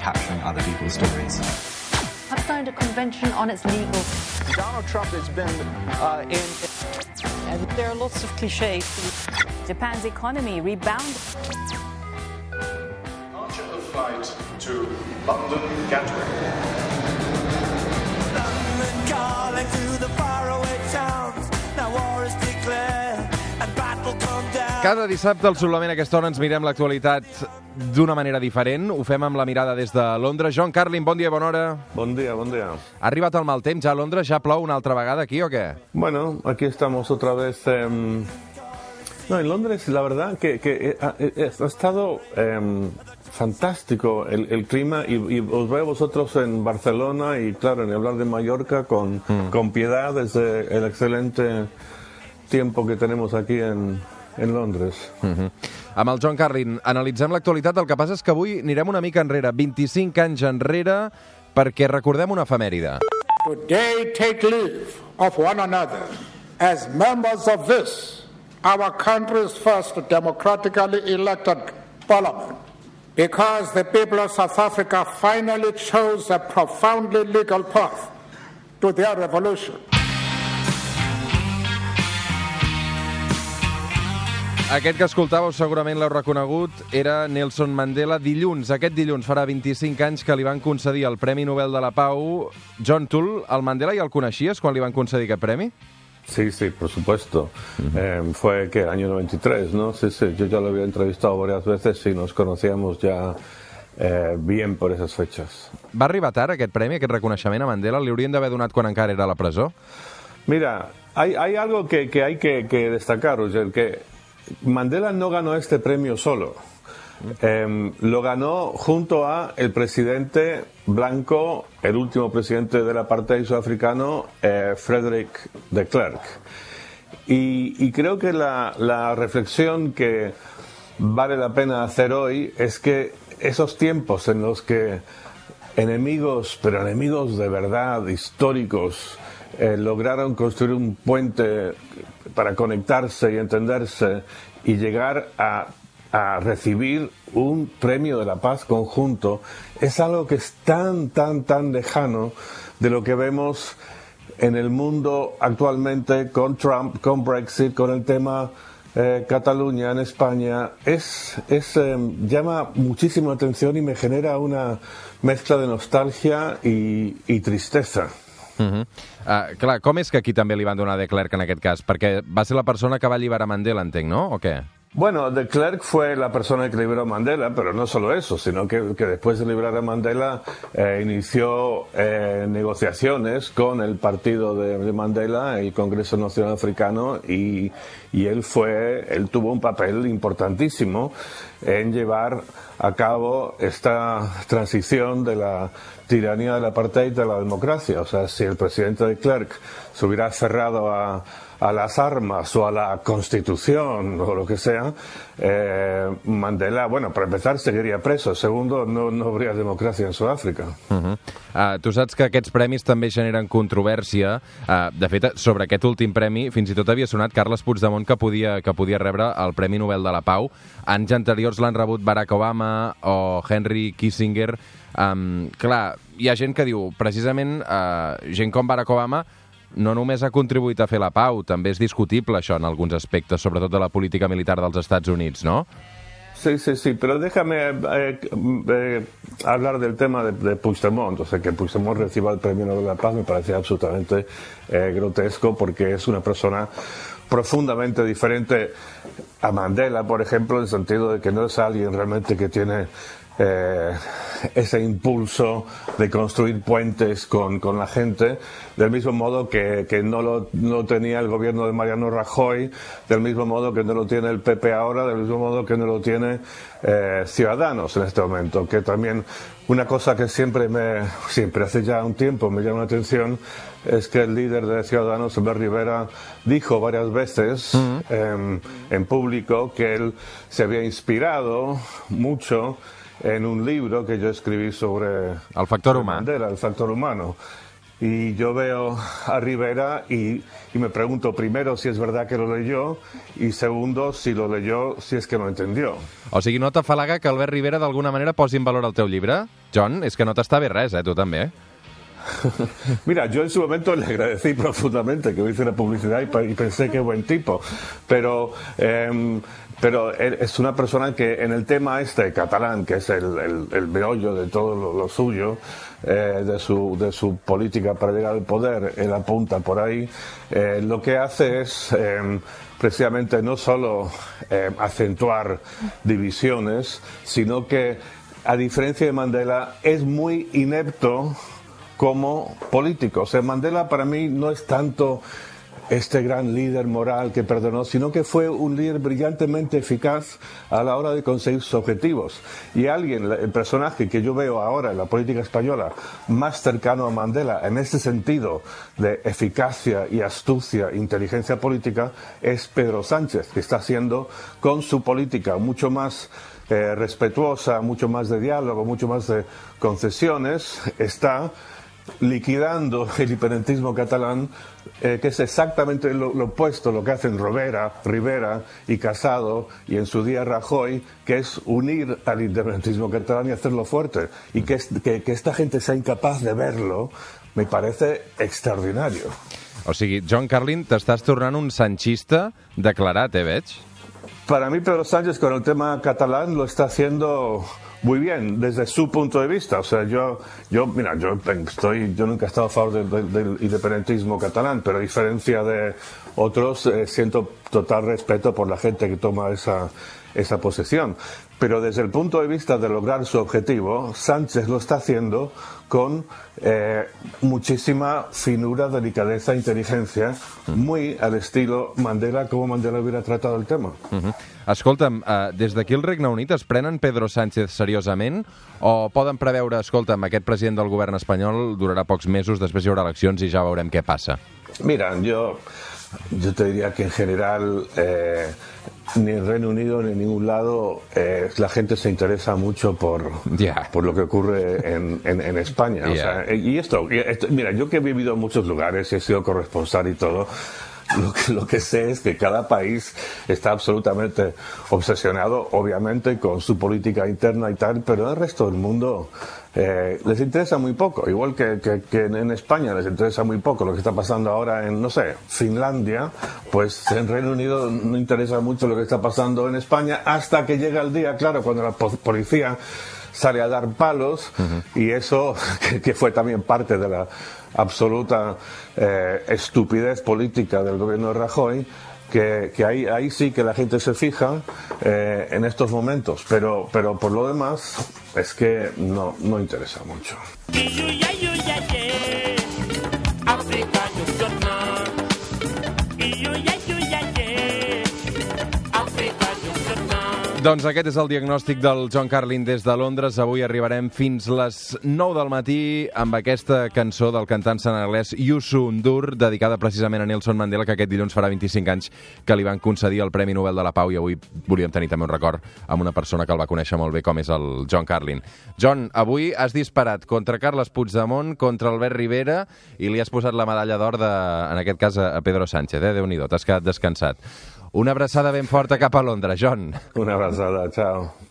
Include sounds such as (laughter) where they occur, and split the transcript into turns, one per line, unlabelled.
capturing other people's stories.
have signed a convention on its legal.
Donald Trump has been uh, in.
And there are lots of cliches. Japan's economy rebounded.
Launch of flight to London Gatwick.
London calling
Cada dissabte al suplement a aquesta hora ens mirem l'actualitat d'una manera diferent. Ho fem amb la mirada des de Londres. John Carlin, bon dia, bona hora.
Buen día, buen día.
Ha arribat el mal temps ja a Londres? Ja plou una altra vegada aquí o què?
Bueno, aquí estamos otra vez. em, no, en Londres, la verdad que, que, eh, ha, eh, ha estado em, fantástico el, el clima y, y os veo vosotros en Barcelona y claro, en hablar de Mallorca con, con piedad desde el excelente tiempo que tenemos aquí en, en Londres.
Amb el John Carlin analitzem l'actualitat. El que passa és que avui anirem una mica enrere, 25 anys enrere, perquè recordem una efemèride.
Today take leave of one another as members of this, our country's first democratically elected parliament. Because the people of South Africa finally chose a profoundly legal path to their revolution.
Aquest que escoltàveu segurament l'heu reconegut, era Nelson Mandela. Dilluns, aquest dilluns, farà 25 anys que li van concedir el Premi Nobel de la Pau. John Tull, el Mandela ja el coneixies quan li van concedir aquest premi?
Sí, sí, por supuesto. Eh, fue que año 93, ¿no? Sí, sí, yo ya lo había entrevistado varias veces y nos conocíamos ya eh, bien por esas fechas.
Va arribar tard aquest premi, aquest reconeixement a Mandela? Li haurien d'haver donat quan encara era a la presó?
Mira, hay, hay algo que, que hay que, que destacar, Roger, que Mandela no ganó este premio solo. Em, lo ganó junto a el presidente blanco, el último presidente del apartheid sudafricano, eh, Frederick de Klerk. Y, creo que la reflexión que vale la pena hacer hoy es que esos tiempos en los que enemigos, pero enemigos de verdad, históricos, eh, lograron construir un puente para conectarse y entenderse y llegar a, a recibir un premio de la paz conjunto, es algo que es tan, tan, tan lejano de lo que vemos en el mundo actualmente con Trump, con Brexit, con el tema eh, Cataluña en España. Es, es, eh, llama muchísimo la atención y me genera una mezcla de nostalgia y, y tristeza.
Uh -huh. uh, que aquí també li van donar de Klerk en aquest cas? Perquè va ser la persona que va alliberar Mandela, entenc, no? O què?
Bueno, de Klerk fue la persona que liberó a Mandela, pero no solo eso, sino que, que después de liberar a Mandela eh, inició eh, negociaciones con el partido de, de Mandela, el Congreso Nacional Africano, y, y él fue, él tuvo un papel importantísimo en llevar a cabo esta transición de la tiranía del apartheid a la democracia. O sea, si el presidente de Klerk se hubiera cerrado a, a las armas o a la constitución o lo que sea, eh, Mandela, bueno, para empezar seguiría preso, segundo, no, no habría democracia en Sudáfrica.
Uh -huh. uh, tu saps que aquests premis també generen controvèrsia. Uh, de fet, sobre aquest últim premi, fins i tot havia sonat Carles Puigdemont que podia, que podia rebre el Premi Nobel de la Pau. Anys anteriors l'han rebut Barack Obama o Henry Kissinger. Um, clar, hi ha gent que diu, precisament, uh, gent com Barack Obama no només ha contribuït a fer la pau, també és discutible això en alguns aspectes, sobretot de la política militar dels Estats Units, no?
Sí, sí, sí, pero déjame eh, eh, hablar del tema de, de, Puigdemont. O sea, que Puigdemont reciba el Premio Nobel de la Paz me parece absolutamente eh, grotesco porque es una persona profundamente diferente a Mandela, por ejemplo, en el sentido de que no es alguien realmente que tiene eh, ese impulso de construir puentes con, con, la gente, del mismo modo que, que no, lo, no, tenía el gobierno de Mariano Rajoy, del mismo modo que no lo tiene el PP ahora, del mismo modo que no lo tiene eh, Ciudadanos en este momento, que también una cosa que siempre me, siempre hace ya un tiempo me llama la atención es que el líder de Ciudadanos, Albert Rivera, dijo varias veces uh -huh. eh, en público que él se había inspirado mucho en un libro que yo escribí sobre
el factor humano.
Mandela, el factor humano. y yo veo a Rivera y, y me pregunto primero si es verdad que lo leyó y segundo si lo leyó si es que no entendió.
O sigui, no t'afalaga que Albert Rivera d'alguna manera posi en valor el teu llibre? John, és que no t'està bé res, eh, tu també. (laughs)
Mira, yo en su momento le agradecí profundamente que me hiciera publicidad y, pensé que buen tipo, pero, em, pero es una persona que en el tema este catalán, que es el, el, el meollo de todo lo, lo suyo, eh, de, su, de su política para llegar al poder, él apunta por ahí, eh, lo que hace es em, precisamente no solo em, acentuar divisiones, sino que, a diferencia de Mandela, es muy inepto como político. O sea, Mandela para mí no es tanto este gran líder moral que perdonó, sino que fue un líder brillantemente eficaz a la hora de conseguir sus objetivos. Y alguien, el personaje que yo veo ahora en la política española más cercano a Mandela en este sentido de eficacia y astucia, inteligencia política, es Pedro Sánchez, que está haciendo con su política mucho más eh, respetuosa, mucho más de diálogo, mucho más de concesiones, está liquidando (laughs) el independentismo catalán, eh, que es exactamente lo, lo opuesto a lo que hacen Rovera, Rivera y Casado y en su día Rajoy, que es unir al independentismo catalán y hacerlo fuerte. Y que, es- que, que esta gente sea incapaz de verlo, me parece extraordinario.
O sigui, John Carlin, t'estàs tornant un sanchista declarat, eh, veig?
Para mí Pedro Sánchez con el tema catalán lo está haciendo muy bien desde su punto de vista. O sea, yo, yo mira, yo estoy, yo nunca he estado a favor del, del- independentismo catalán, pero a diferencia de otros eh, siento total respeto por la gente que toma esa esa posición. Pero desde el punto de vista de lograr su objetivo, Sánchez lo está haciendo con eh, muchísima finura, delicadeza, inteligencia, muy al estilo Mandela, como Mandela hubiera tratado el tema.
Escolta'm, uh, des d'aquí al Regne Unit es prenen Pedro Sánchez seriosament o poden preveure, escolta'm, aquest president del govern espanyol durarà pocs mesos, després hi haurà eleccions i ja veurem què passa?
Mira, yo, yo te diría que en general eh, ni en Reino Unido ni en ningún lado eh, la gente se interesa mucho por,
Ya.
por lo que ocurre en, en- en España. O
Ya.
sea, eh, y esto, y esto- mira, yo que he vivido en muchos lugares he sido corresponsal y todo, (laughs) lo que, lo que sé es que cada país está absolutamente obsesionado, obviamente, con su política interna y tal, pero el resto del mundo eh, les interesa muy poco. Igual que, que- que en España les interesa muy poco lo que está pasando ahora en, no sé, Finlandia, pues en Reino Unido no interesa mucho lo que está pasando en España hasta que llega el día, claro, cuando la po- policía sale a dar palos y eso (laughs) que, que fue también parte de la absoluta eh, estupidez política del gobierno de Rajoy que, que ahí, ahí sí que la gente se fija eh, en estos momentos pero, pero por lo demás es que no, no interesa mucho
Doncs aquest és el diagnòstic del John Carlin des de Londres. Avui arribarem fins les 9 del matí amb aquesta cançó del cantant senegalès Youssou N'Dour, dedicada precisament a Nelson Mandela, que aquest dilluns farà 25 anys que li van concedir el Premi Nobel de la Pau i avui volíem tenir també un record amb una persona que el va conèixer molt bé, com és el John Carlin. John, avui has disparat contra Carles Puigdemont, contra Albert Rivera i li has posat la medalla d'or, en aquest cas, a Pedro Sánchez. Eh? Déu-n'hi-do, t'has quedat descansat. Una abraçada ben forta cap a Londres, John.
una abrazada, chao